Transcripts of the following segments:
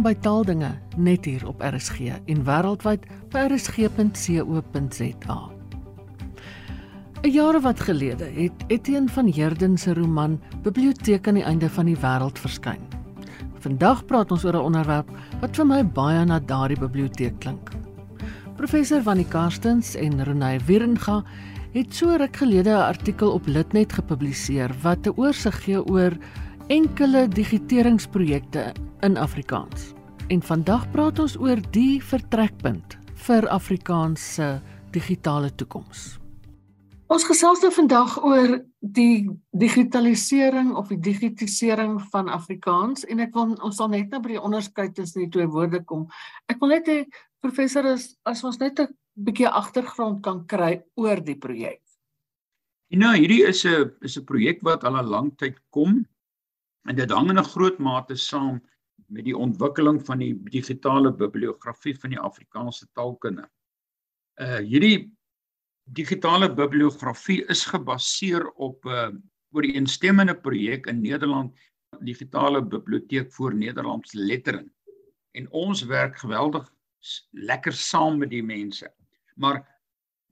By Taaldinge net hier op RSG en wêreldwyd by rsg.co.za. 'n Jare wat gelede het Etienne van Heerden se roman Biblioteek aan die einde van die wêreld verskyn. Vandag praat ons oor 'n onderwerp wat vir my baie na daardie biblioteek klink. Professor Vannie Karstens en Renée Wierenga het so ruk gelede 'n artikel op Litnet gepubliseer wat 'n oorsig gee oor enkele digiteringsprojekte in Afrikaans. En vandag praat ons oor die vertrekpunt vir Afrikaans se digitale toekoms. Ons gesels nou vandag oor die digitalisering of die digitisering van Afrikaans en ek wil ons sal net nou by die onderskeid tussen die twee woorde kom. Ek wil net hê professor as, as ons net 'n bietjie agtergrond kan kry oor die projek. Nou, hierdie is 'n is 'n projek wat al 'n lang tyd kom En dit hang in 'n groot mate saam met die ontwikkeling van die digitale bibliografie van die Afrikaanse taalkunde. Uh hierdie digitale bibliografie is gebaseer op 'n uh, ooreenstemmende projek in Nederland, digitale biblioteek vir Nederlandse lettering. En ons werk geweldig lekker saam met die mense. Maar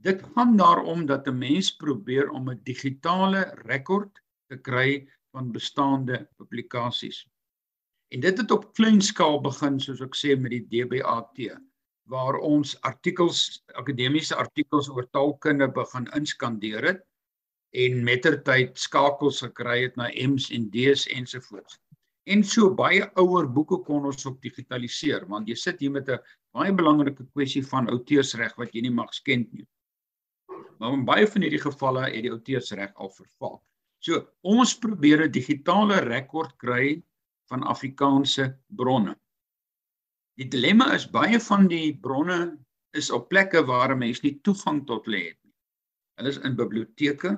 dit gaan daaroor dat 'n mens probeer om 'n digitale rekord te kry van bestaande publikasies. En dit het op klein skaal begin soos ek sê met die DBAT waar ons artikels akademiese artikels oor taalkunde begin inskandeer het en mettertyd skakels gekry het na M's en D's ensovoorts. En so baie ouer boeke kon ons op digitaliseer want jy sit hier met 'n baie belangrike kwessie van outeursreg wat jy nie mag skend nie. Maar in baie van hierdie gevalle het die outeursreg al verval. So ons probeer 'n digitale rekord kry van Afrikaanse bronne. Die dilemma is baie van die bronne is op plekke waar 'n mens nie toegang tot lê het nie. Hulle is in biblioteke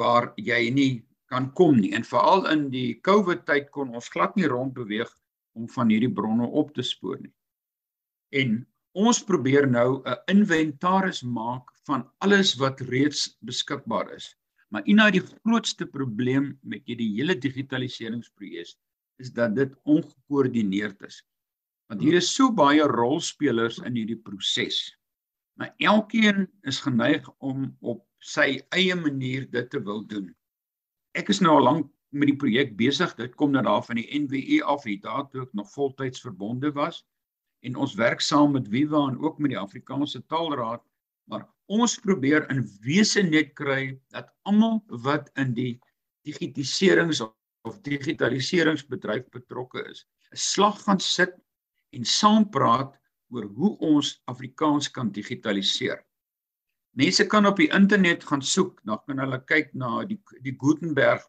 waar jy nie kan kom nie en veral in die COVID tyd kon ons glad nie rond beweeg om van hierdie bronne op te spoor nie. En ons probeer nou 'n inventaris maak van alles wat reeds beskikbaar is Maar Ina die grootste probleem met hierdie hele digitaliseringsprojek is dat dit ongekoördineerd is. Want hier is so baie rolspelers in hierdie proses. Maar elkeen is geneig om op sy eie manier dit te wil doen. Ek is nou al lank met die projek besig. Dit kom nou daar van die NWE af, hier daar toe ek nog voltyds verbonde was en ons werk saam met Viva en ook met die Afrikaanse Taalraad, maar ons probeer in wese net kry dat almal wat in die digitaliserings of digitaliseringsbedryf betrokke is, 'n slag gaan sit en saam praat oor hoe ons Afrikaans kan digitaliseer. Mense kan op die internet gaan soek, dan kan hulle kyk na die die Gutenberg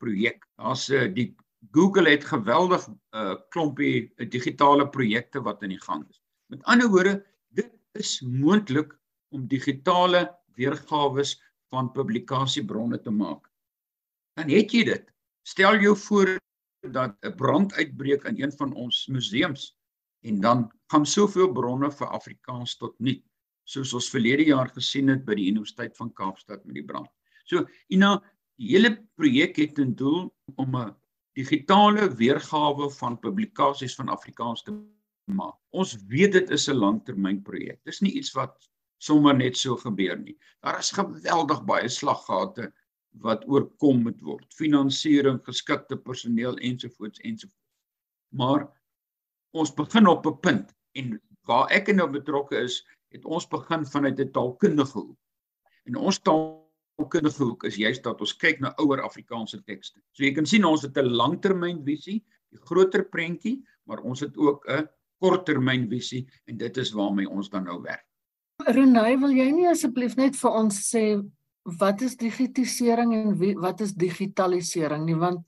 projek. Daar's 'n uh, die Google het geweldig 'n uh, klompie uh, digitale projekte wat in die gang is. Met ander woorde, dit is moontlik om digitale weergawe van publikasiebronne te maak. Dan het jy dit. Stel jou voor dat 'n brand uitbreek in een van ons museums en dan gaan soveel bronne vir Afrikaans tot nul soos ons verlede jaar gesien het by die Universiteit van Kaapstad met die brand. So Ina, die hele projek het ten doel om 'n digitale weergawe van publikasies van Afrikaans te maak. Ons weet dit is 'n langtermynprojek. Dis nie iets wat sommer net so gebeur nie. Daar is geweldig baie slaggate wat oorkom moet word. Finansiering, geskikte personeel ensovoorts ensovoorts. Maar ons begin op 'n punt en waar ek nou betrokke is, het ons begin vanuit 'n taalkundige hoek. En ons taalkundige hoek is juist dat ons kyk na ouer Afrikaanse tekste. So jy kan sien ons het 'n langtermynvisie, die groter prentjie, maar ons het ook 'n korttermynvisie en dit is waarmee ons dan nou werk. Renay, wil jy nie asseblief net vir ons sê wat is digitisering en wie, wat is digitalisering nie want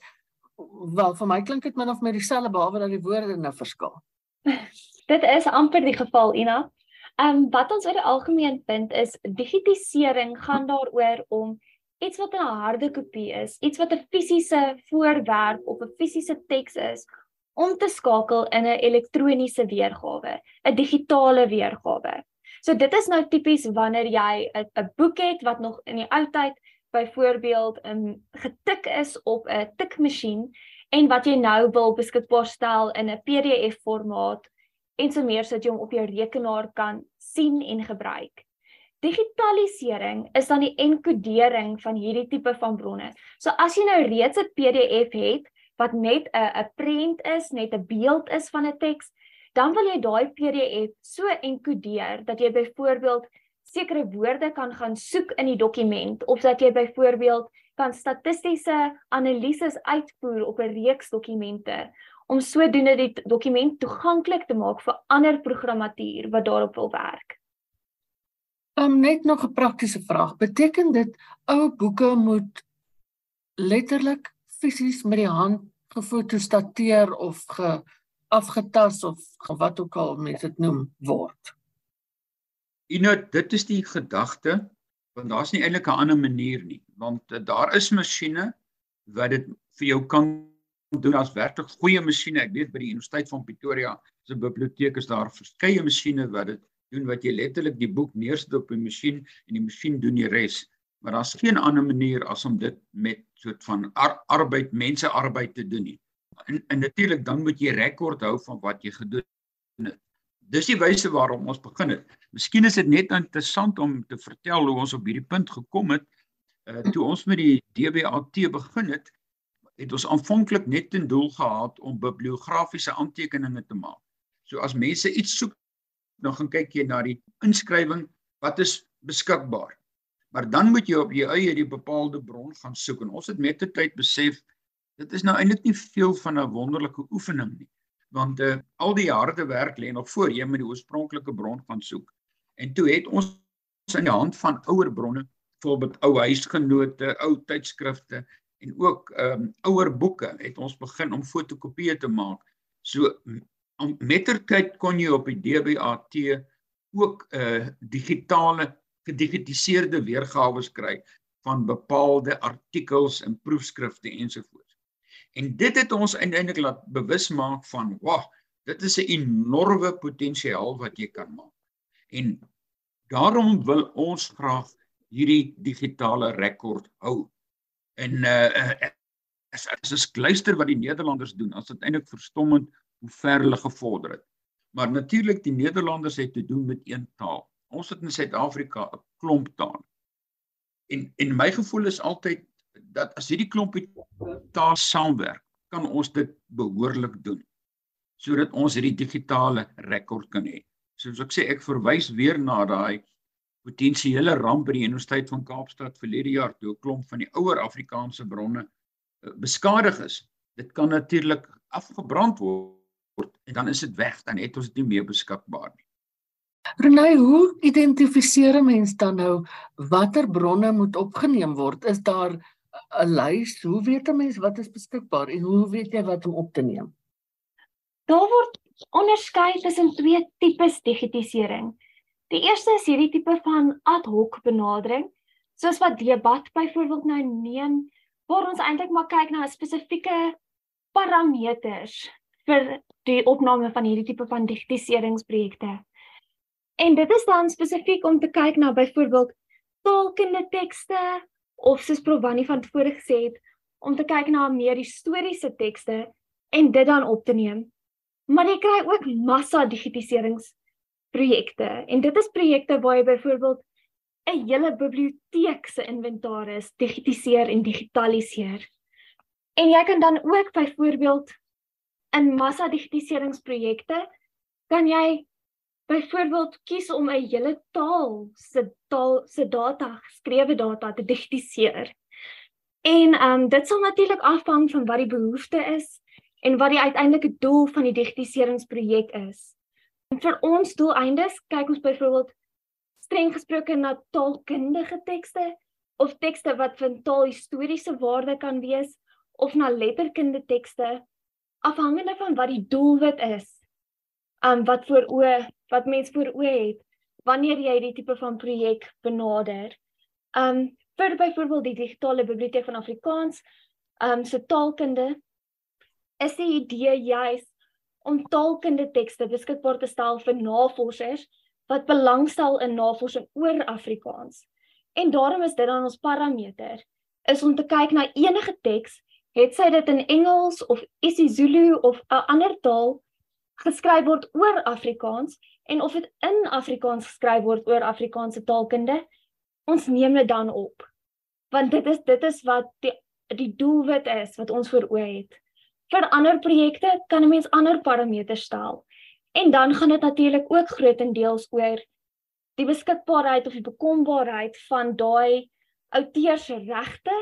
wel vir my klink dit min of meer dieselfde behalwe dat die woorde nou verskil. dit is amper die geval Ina. Ehm um, wat ons oor die algemeen vind is digitisering gaan daaroor om iets wat 'n harde kopie is, iets wat 'n fisiese voorwerp of 'n fisiese teks is om te skakel in 'n elektroniese weergawe, 'n digitale weergawe. So dit is nou tipies wanneer jy 'n boek het wat nog in die ou tyd byvoorbeeld 'n um, getik is op 'n tikmasjien en wat jy nou wil beskikbaar stel in 'n PDF formaat en so meer sodat jy hom op jou rekenaar kan sien en gebruik. Digitalisering is dan die enkodering van hierdie tipe van bronne. So as jy nou reeds 'n PDF het wat net 'n 'n prent is, net 'n beeld is van 'n teks, dan wil jy daai PDF so enkodeer dat jy byvoorbeeld sekere woorde kan gaan soek in die dokument of dat jy byvoorbeeld kan statistiese analises uitvoer op 'n reeks dokumente om sodoende die dokument toeganklik te maak vir ander programmatuur wat daarop wil werk. Um net nog 'n praktiese vraag. Beteken dit ou boeke moet letterlik fisies met die hand gefotostateer of ge afgetas of wat ook al mense dit noem word? You know, dit is die gedagte want daar's nie eintlik 'n ander manier nie, want uh, daar is masjiene wat dit vir jou kan doen as werklik goeie masjiene. Ek weet by die Universiteit van Pretoria se biblioteek is daar verskeie masjiene wat dit doen wat jy letterlik die boek neersit op die masjien en die masjien doen die res. Maar daar's geen ander manier as om dit met soort van ar arbeid, mense arbeid te doen nie. En, en natuurlik dan moet jy rekord hou van wat jy gedoen het. Dis die wyse waarop ons begin het. Miskien is dit net interessant om te vertel hoe ons op hierdie punt gekom het. Uh toe ons met die DBAT begin het, het ons aanvanklik net ten doel gehad om bibliografiese aantekeninge te maak. So as mense iets soek dan gaan kyk jy na die inskrywing wat is beskikbaar. Maar dan moet jy op jou eie die bepaalde bron gaan soek en ons het met die tyd besef dit is nou eintlik nie veel van 'n wonderlike oefening nie want uh, al die harde werk lê nog voor jy met die oorspronklike bron gaan soek. En toe het ons in die hand van ouer bronne, byvoorbeeld ou huisgenote, ou tydskrifte en ook ehm um, ouer boeke het ons begin om fotokopieë te maak. So mettertyd kon jy op die DBAT ook 'n uh, digitale gedigitaliseerde weergawe kry van bepaalde artikels en proefskrifte ensovoorts. En dit het ons eintlik laat bewus maak van, "Wag, dit is 'n enorme potensiaal wat jy kan maak." En daarom wil ons graag hierdie digitale rekord hou. En uh as as ek luister wat die Nederlanders doen, as dit eintlik verstommend hoe ver hulle gevorder het. Maar natuurlik die Nederlanders het te doen met een taal. Ons het in Suid-Afrika 'n klomp tale. En en my gevoel is altyd dat as hierdie klompie taal saamwerk, kan ons dit behoorlik doen sodat ons hierdie digitale rekord kan hê. Soos ek sê, ek verwys weer na daai potensiële ramp by die Universiteit van Kaapstad verlede jaar toe 'n klomp van die ouer Afrikaanse bronne eh, beskadig is. Dit kan natuurlik afgebrand word en dan is dit weg, dan het ons dit nie meer beskikbaar nie. Renay, hoe identifiseer 'n mens dan nou watter bronne moet opgeneem word? Is daar 'n lys? Hoe weet 'n mens wat is beskikbaar en hoe weet jy wat om op te neem? Daar word onderskei tussen twee tipes digitisering. Die eerste is hierdie tipe van ad hoc benadering, soos wat debat byvoorbeeld nou neem, waar ons eintlik maar kyk na spesifieke parameters vir die opname van hierdie tipe van digitiseringsprojekte. En dit is dan spesifiek om te kyk na byvoorbeeld taalkunde tekste of soos Provani van tevore gesê het om te kyk na meer historiese tekste en dit dan op te neem. Maar jy kry ook massa digitiseringsprojekte en dit is projekte waar jy byvoorbeeld 'n hele biblioteek se inventaris digitiseer en digitaliseer. En jy kan dan ook byvoorbeeld in massa digitiseringsprojekte kan jy byvoorbeeld kies om 'n hele taal se taal se data, geskrewe data te digitiseer. En ehm um, dit sal natuurlik afhang van wat die behoefte is en wat die uiteindelike doel van die digitiseringsprojek is. En vir ons doeleindes kyk ons byvoorbeeld streng gesproke na taalkundige tekste of tekste wat van taalhistoriese waarde kan wees of na letterkunde tekste afhangende van wat die doelwit is. Um wat voor o wat mens voor o het wanneer jy die tipe van projek benader. Um vir byvoorbeeld die digitale biblioteek van Afrikaans, um se taalkunde is die idee juis om taalkunde tekste beskikbaar te stel vir navorsers wat belangstel in navorsing oor Afrikaans. En daarom is dit dan ons parameter is om te kyk na enige teks het sy dit in Engels of isiZulu of 'n ander taal geskryf word oor Afrikaans en of dit in Afrikaans geskryf word oor Afrikaanse taalkunde, ons neem dit dan op. Want dit is dit is wat die die doelwit is wat ons voor oë het. Vir ander projekte kan 'n mens ander parameters stel. En dan gaan dit natuurlik ook grootendeels oor die beskikbaarheid of die bekombaarheid van daai outeur se regte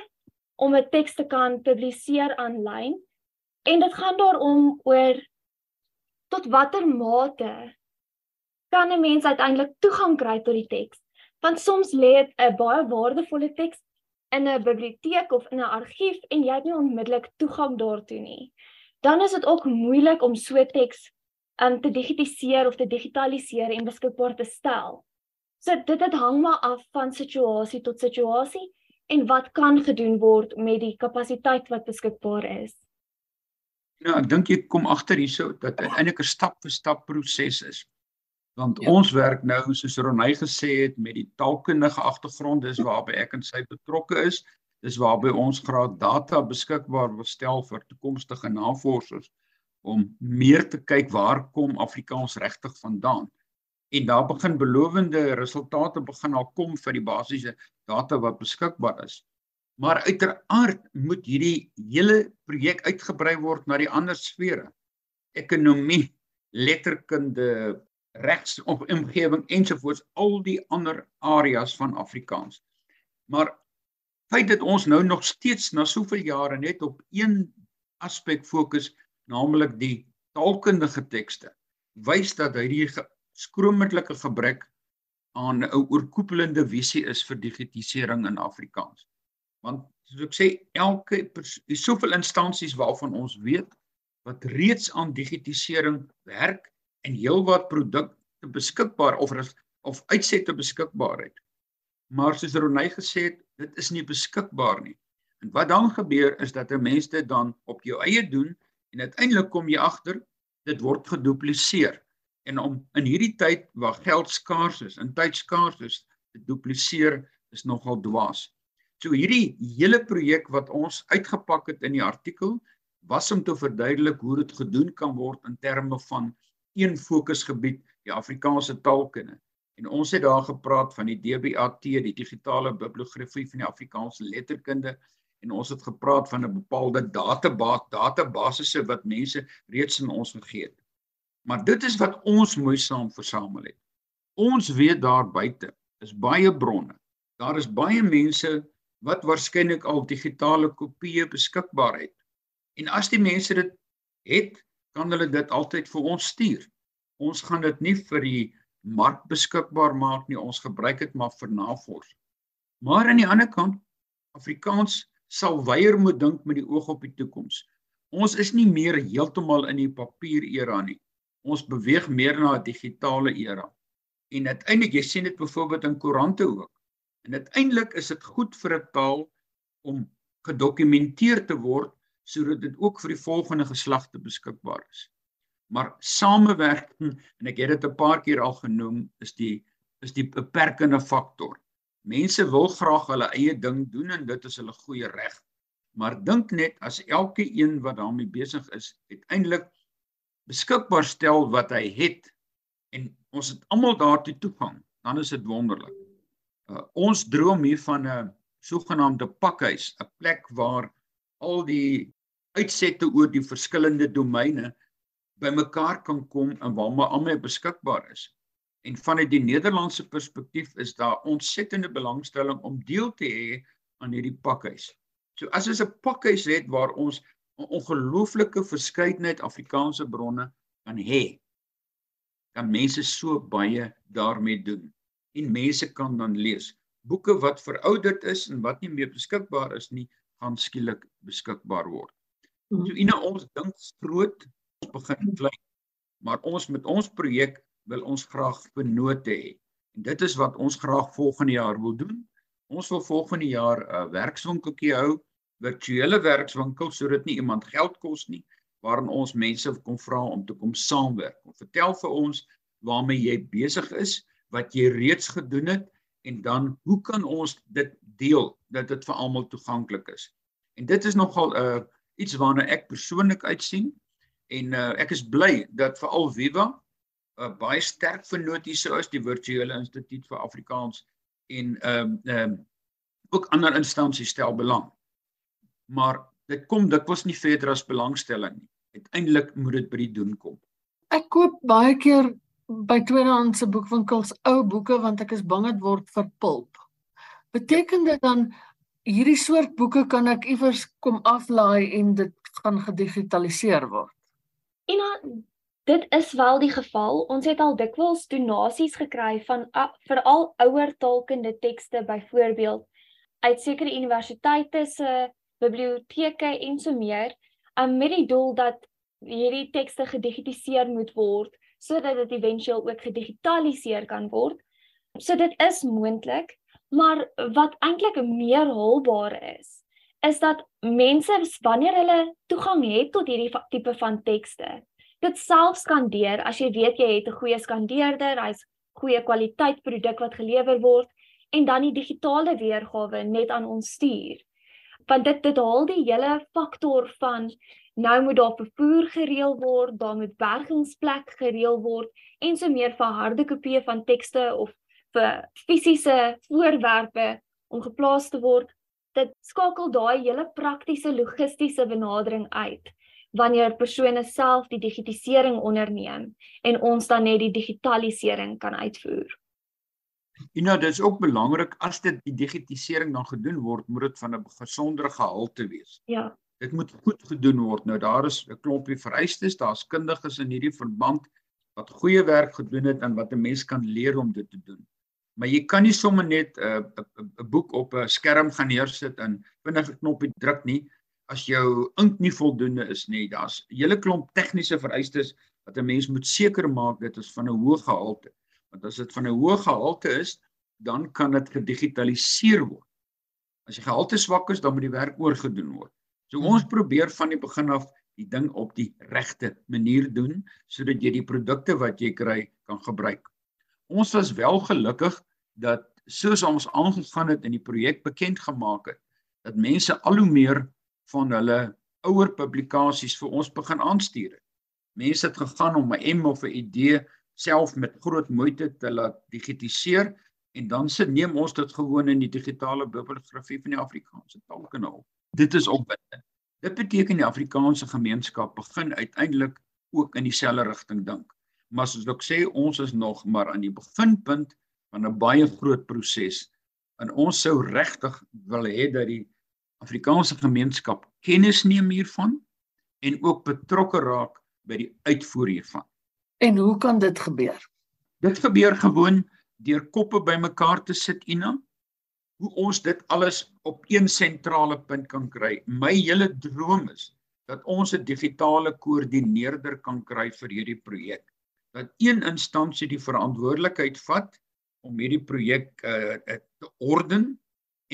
om 'n teks te kan publiseer aanlyn. En dit gaan daaroor oor tot watter mate kan 'n mens uiteindelik toegang kry tot die teks? Want soms lê 'n baie waardevolle teks in 'n biblioteek of in 'n argief en jy het nie onmiddellik toegang daartoe nie. Dan is dit ook moeilik om so teks um te digitaliseer of te digitaliseer en beskikbaar te stel. So dit dit hang maar af van situasie tot situasie en wat kan gedoen word met die kapasiteit wat beskikbaar is. Ja, ek dink jy kom agter hierso dat dit eintlik 'n stap vir stap proses is. Want ja. ons werk nou soos Ronay gesê het met die taalkundige agtergrond, dis waarby ek en sy betrokke is. Dis waarby ons graad data beskikbaar wil stel vir toekomstige navorsers om meer te kyk waar kom Afrikaans regtig vandaan en daar begin belowende resultate begin al kom vir die basiese data wat beskikbaar is. Maar uiteraard moet hierdie hele projek uitgebrei word na die ander sfere. Ekonomie, letterkunde, regs of omgewing ensovoorts, al die ander areas van Afrikaans. Maar feit dat ons nou nog steeds na soveel jare net op een aspek fokus, naamlik die taalkundige tekste, wys dat hierdie skroomlike gebrek aan 'n oorkoepelende visie is vir digitisering in Afrikaans. Want soos ek sê, elke soveel instansies waarvan ons weet wat reeds aan digitisering werk en heelwat produkte beskikbaar of of uitsette beskikbaar het. Maar soos Ronay gesê het, dit is nie beskikbaar nie. En wat dan gebeur is dat 'n mens dit dan op jou eie doen en uiteindelik kom jy agter dit word gedupliseer en om in hierdie tyd waar geld skaars is, in tyd skaars is, te dupliseer is nogal dwaas. So hierdie hele projek wat ons uitgepak het in die artikel was om te verduidelik hoe dit gedoen kan word in terme van een fokusgebied, die Afrikaanse taalkunde. En ons het daar gepraat van die DBAT, die digitale bibliografie van die Afrikaanse letterkunde en ons het gepraat van 'n bepaalde database, databasisse wat mense reeds in ons gegee het. Maar dit is wat ons moeisaam versamel het. Ons weet daar buite is baie bronne. Daar is baie mense wat waarskynlik al digitale kopieë beskikbaar het. En as die mense dit het, kan hulle dit altyd vir ons stuur. Ons gaan dit nie vir die mark beskikbaar maak nie, ons gebruik dit maar vir navorsing. Maar aan die ander kant, Afrikaans sal weier moet dink met die oog op die toekoms. Ons is nie meer heeltemal in die papier era nie ons beweeg meer na 'n digitale era. En uiteindelik jy sien dit byvoorbeeld in koerante ook. En uiteindelik is dit goed vir 'n taal om gedokumenteer te word sodat dit ook vir die volgende geslagte beskikbaar is. Maar samewerking en ek het dit 'n paar keer al genoem is die is die beperkende faktor. Mense wil graag hulle eie ding doen en dit is hulle goeie reg. Maar dink net as elke een wat daarmee besig is, uiteindelik beskikbaar stel wat hy het en ons het almal daartoe toegang, dan is dit wonderlik. Uh, ons droom hier van 'n sogenaamde pakhuis, 'n plek waar al die uitsette oor die verskillende domeine bymekaar kan kom en waar maar almal beskikbaar is. En vanuit die Nederlandse perspektief is daar ontsettende belangstelling om deel te hê aan hierdie pakhuis. So as ons 'n pakhuis het waar ons 'n ongelooflike verskeidenheid Afrikaanse bronne kan hê. Kan mense so baie daarmee doen en mense kan dan lees. Boeke wat verouderd is en wat nie meer beskikbaar is nie, gaan skielik beskikbaar word. So mhm. ina ons dink groot, ons begin klein. Maar ons met ons projek wil ons graag benote hê. En dit is wat ons graag volgende jaar wil doen. Ons wil volgende jaar 'n werkswinkeltjie hou virtuele werkswinkel sodat nie iemand geld kos nie waarin ons mense kom vra om te kom saamwerk. Om vertel vir ons waarmee jy besig is, wat jy reeds gedoen het en dan hoe kan ons dit deel dat dit vir almal toeganklik is. En dit is nogal 'n iets waarna ek persoonlik uitsien en uh, ek is bly dat veral Viva 'n uh, baie sterk vernoot hier sou is die virtuele instituut vir Afrikaans en ehm um, ehm um, ook ander instansies stel belang. Maar dit kom dikwels nie verder as belangstelling nie. Uiteindelik moet dit by die doen kom. Ek koop baie keer by tweedehandse boekwinkels ou boeke want ek is bang dit word verpulp. Beteken dit dan hierdie soort boeke kan ek iewers kom aflaai en dit gaan gedigitaliseer word? Ina, dit is wel die geval. Ons het al dikwels donasies gekry van veral ouer taalkunde tekste byvoorbeeld uit sekere universiteite se biblioteke en so meer, um, met die doel dat hierdie tekste gedigitaliseer moet word sodat dit éventueel ook gedigitaliseer kan word. So dit is moontlik, maar wat eintlik meer haalbaar is, is dat mense wanneer hulle toegang het tot hierdie tipe van tekste, dit self skandeer as jy weet jy het 'n goeie skandeerder, hy's goeie kwaliteit produk wat gelewer word en dan die digitale weergawe net aan ons stuur. Want dit dit haal die hele faktor van nou moet daar vervoer gereël word, daar moet bergingsplek gereël word en so meer vir harde kopieë van tekste of fisiese voorwerpe om geplaas te word. Dit skakel daai hele praktiese logistiese benadering uit wanneer persone self die digitisering onderneem en ons dan net die digitalisering kan uitvoer. En nou dis ook belangrik as dit die digitisering dan gedoen word, moet dit van 'n gesondere gehalte wees. Ja. Dit moet goed gedoen word. Nou daar is 'n klompie vereistes, daar's kundiges in hierdie verband wat goeie werk gedoen het en wat 'n mens kan leer om dit te doen. Maar jy kan nie sommer net 'n uh, 'n boek op 'n skerm gaan neersit en vinnige knoppie druk nie as jou ink nie voldoende is nie. Daar's 'n hele klomp tegniese vereistes wat 'n mens moet seker maak dit is van 'n hoë gehalte. Want as dit van 'n hoë gehalte is, dan kan dit gedigitaliseer word. As die gehalte swak is, dan moet die werk oorgedoen word. So ons hmm. probeer van die begin af die ding op die regte manier doen sodat jy die produkte wat jy kry kan gebruik. Ons was wel gelukkig dat soos ons aangegaan het en die projek bekend gemaak het, dat mense al hoe meer van hulle ouer publikasies vir ons begin aanstuur het. Mense het gegaan om 'n M of 'n idee self met groot moeite te laat digitiseer en dan se neem ons dit gewoon in die digitale bibliografie van die Afrikaanse taalkanaal. Dit is opwindend. Dit beteken die Afrikaanse gemeenskap begin uiteindelik ook in dieselfde rigting dink. Maar soos ek sê, ons is nog maar aan die beginpunt van 'n baie groot proses en ons sou regtig wil hê dat die Afrikaanse gemeenskap kennis neem hiervan en ook betrokke raak by die uitvoer hiervan. En hoe kan dit gebeur? Dit gebeur gewoon deur koppe bymekaar te sit Ina. Hoe ons dit alles op een sentrale punt kan kry. My hele droom is dat ons 'n digitale koördineerder kan kry vir hierdie projek. Dat een instansie die verantwoordelikheid vat om hierdie projek uh, te orden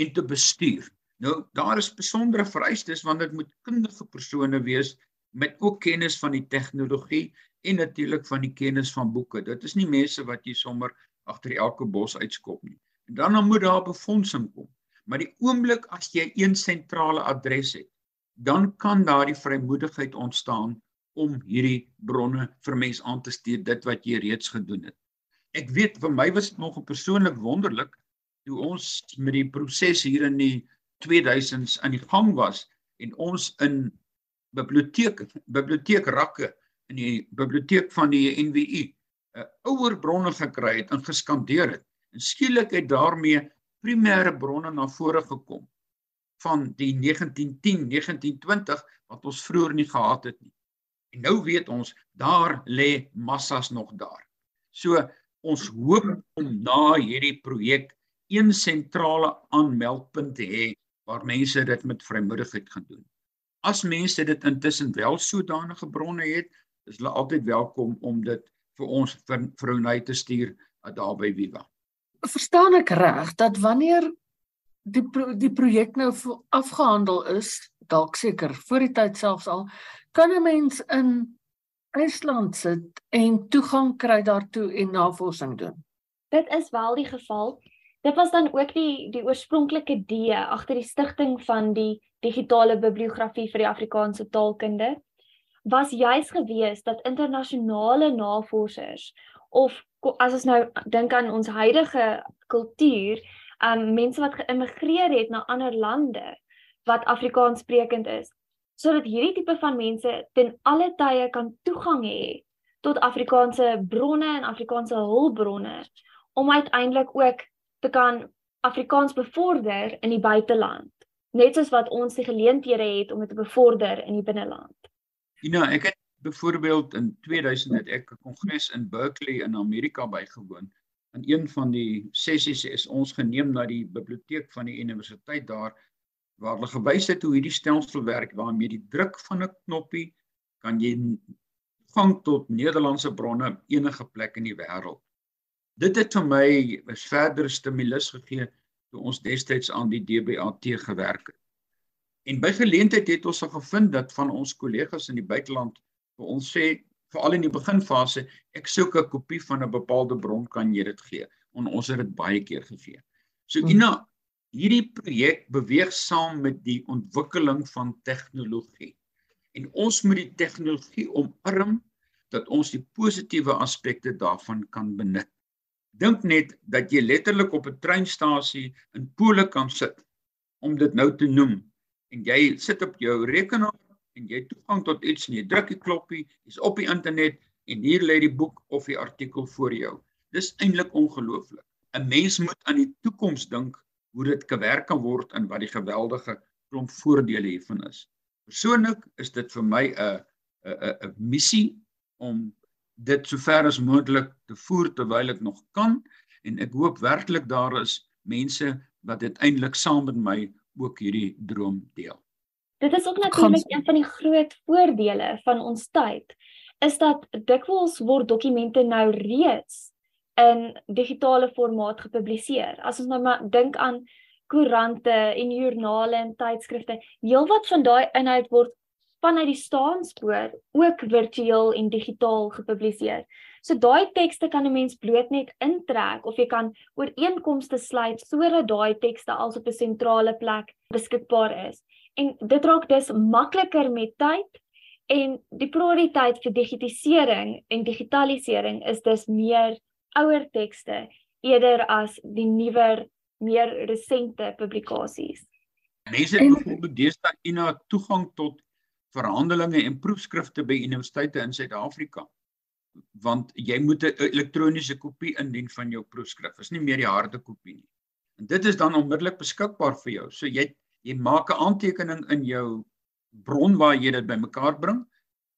en te bestuur. Nou daar is besondere vereistes want dit moet kundige persone wees met ook kennis van die tegnologie en natuurlik van die kennis van boeke. Dit is nie mense wat jy sommer agter elke bos uitskop nie. En dan dan moet daar befondsing kom. Maar die oomblik as jy een sentrale adres het, dan kan daar die vrymoedigheid ontstaan om hierdie bronne vir mense aan te stuur dit wat jy reeds gedoen het. Ek weet vir my was dit nog persoonlik wonderlik toe ons met die proses hier in die 2000s aan die gang was en ons in biblioteek biblioteekrakke in die biblioteek van die NWU 'n uh, ouer bronne gekry het en geskandeer het. En skielik het daarmee primêre bronne na vore gekom van die 1910, 1920 wat ons vroeër nie gehad het nie. En nou weet ons daar lê massas nog daar. So ons hoop om na hierdie projek een sentrale aanmeldpunt te hê waar mense dit met vrymoedigheid gaan doen. As mense dit intussen wel sodanige bronne het, is hulle altyd welkom om dit vir ons vir Vrouny te stuur uh, daar by Viva. Verstaan ek reg dat wanneer die pro die projek nou afgehandel is, dalk seker voor die tyd selfs al, kan 'n mens in IJsland sit en toegang kry daartoe en navorsing doen. Dit is wel die geval. Dit was dan ook die die oorspronklike idee agter die stigting van die digitale bibliografie vir die Afrikaanse taalkunde was juis gewees dat internasionale navorsers of as ons nou dink aan ons huidige kultuur, um mense wat geïmmigreer het na ander lande wat Afrikaans sprekend is, sodat hierdie tipe van mense ten alle tye kan toegang hê tot Afrikaanse bronne en Afrikaanse hulpbronne om uiteindelik ook te kan Afrikaans bevorder in die buiteland, net soos wat ons die geleenthede het om dit te bevorder in die binneland. Ina, ek het byvoorbeeld in 2000 het ek 'n kongres in Berkeley in Amerika bygewoon. In een van die sessies is ons geneem na die biblioteek van die universiteit daar waar hulle gewys het hoe hierdie stelsel werk waarmee die druk van 'n knoppie kan jy toegang tot Nederlandse bronne enige plek in die wêreld. Dit het vir my 'n verdere stimulus gegee toe ons destyds aan die DBAT gewerk het. En by geleentheid het ons al gevind dat van ons kollegas in die buiteland vir ons sê veral in die beginfase ek soek 'n kopie van 'n bepaalde bron kan jy dit gee. En ons het dit baie keer gegee. So hmm. Ina, hierdie projek beweeg saam met die ontwikkeling van tegnologie. En ons moet die tegnologie omarm dat ons die positiewe aspekte daarvan kan benut. Dink net dat jy letterlik op 'n treinstasie in Pole kan sit om dit nou te noem en jy sit op jou rekenaar en jy toegang tot iets en jy druk die knoppie, jy's op die internet en hier lê die boek of die artikel voor jou. Dis eintlik ongelooflik. 'n Mens moet aan die toekoms dink hoe dit gewerk kan word en wat die geweldige klomp voordele hiervan is. Persoonlik is dit vir my 'n 'n 'n missie om dit sover as moontlik te voer terwyl ek nog kan en ek hoop werklik daar is mense wat dit eintlik saam met my ook hierdie droom deel. Dit is ook natuurlik een van die groot voordele van ons tyd is dat dikwels word dokumente nou reeds in digitale formaat gepubliseer. As ons nou maar dink aan koerante en joernale en tydskrifte, heelwat van daai inhoud word vanuit die staanspoor ook virtueel en digitaal gepubliseer. So daai tekste kan 'n mens bloot net intrek of jy kan ooreenkomste sluit sodat daai tekste als op 'n sentrale plek beskikbaar is. En dit raak dus makliker met tyd en die prioriteit vir digitisering en digitalisering is dus meer ouer tekste eerder as die nuwer meer resente publikasies. Mense het byvoorbeeld deesdae ina toegang tot verhandelinge en proefskrifte by universiteite in Suid-Afrika want jy moet 'n elektroniese kopie indien van jou proefskrif. Dit is nie meer die harde kopie nie. En dit is dan onmiddellik beskikbaar vir jou. So jy jy maak 'n aantekening in jou bron waar jy dit bymekaar bring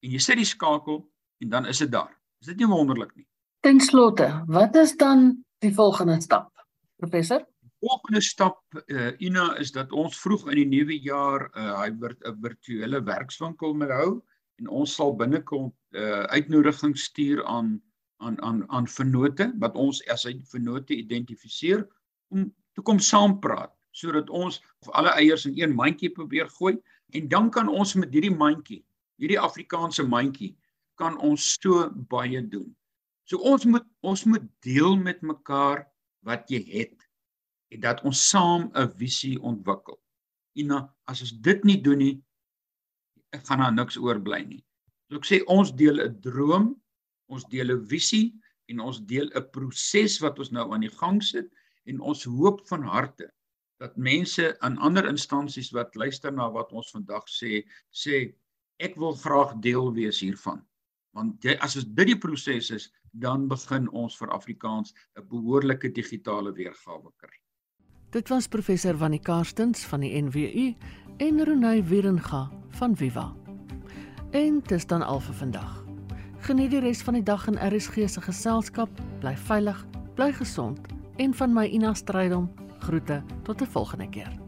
en jy sit die skakel en dan is dit daar. Is dit nie wonderlik nie? Ten slotte, wat is dan die volgende stap? Professor? volgende stap uh, Ina is dat ons vroeg in die nuwe jaar uh, hy word 'n virtuele werkswinkel met hou en ons sal binnekort uh, uitnodigings stuur aan aan aan aan vennote wat ons as 'n vennote identifiseer om te kom saam praat sodat ons alle eiers in een mandjie probeer gooi en dan kan ons met hierdie mandjie hierdie Afrikaanse mandjie kan ons so baie doen. So ons moet ons moet deel met mekaar wat jy het en dat ons saam 'n visie ontwikkel. En as ons dit nie doen nie, gaan daar niks oorbly nie. So ek sê ons deel 'n droom, ons deel 'n visie en ons deel 'n proses wat ons nou aan die gang sit en ons hoop van harte dat mense aan ander instansies wat luister na wat ons vandag sê, sê ek wil graag deel wees hiervan. Want jy, as ons dit die proses is, dan begin ons vir Afrikaans 'n behoorlike digitale weergawe kry. Dit was professor Wannie Karstens van die NWU en Renay Wierenga van Viva. En dis dan al vir vandag. Geniet die res van die dag in RSG se geselskap. Bly veilig, bly gesond en van my Ina Strydom groete tot 'n volgende keer.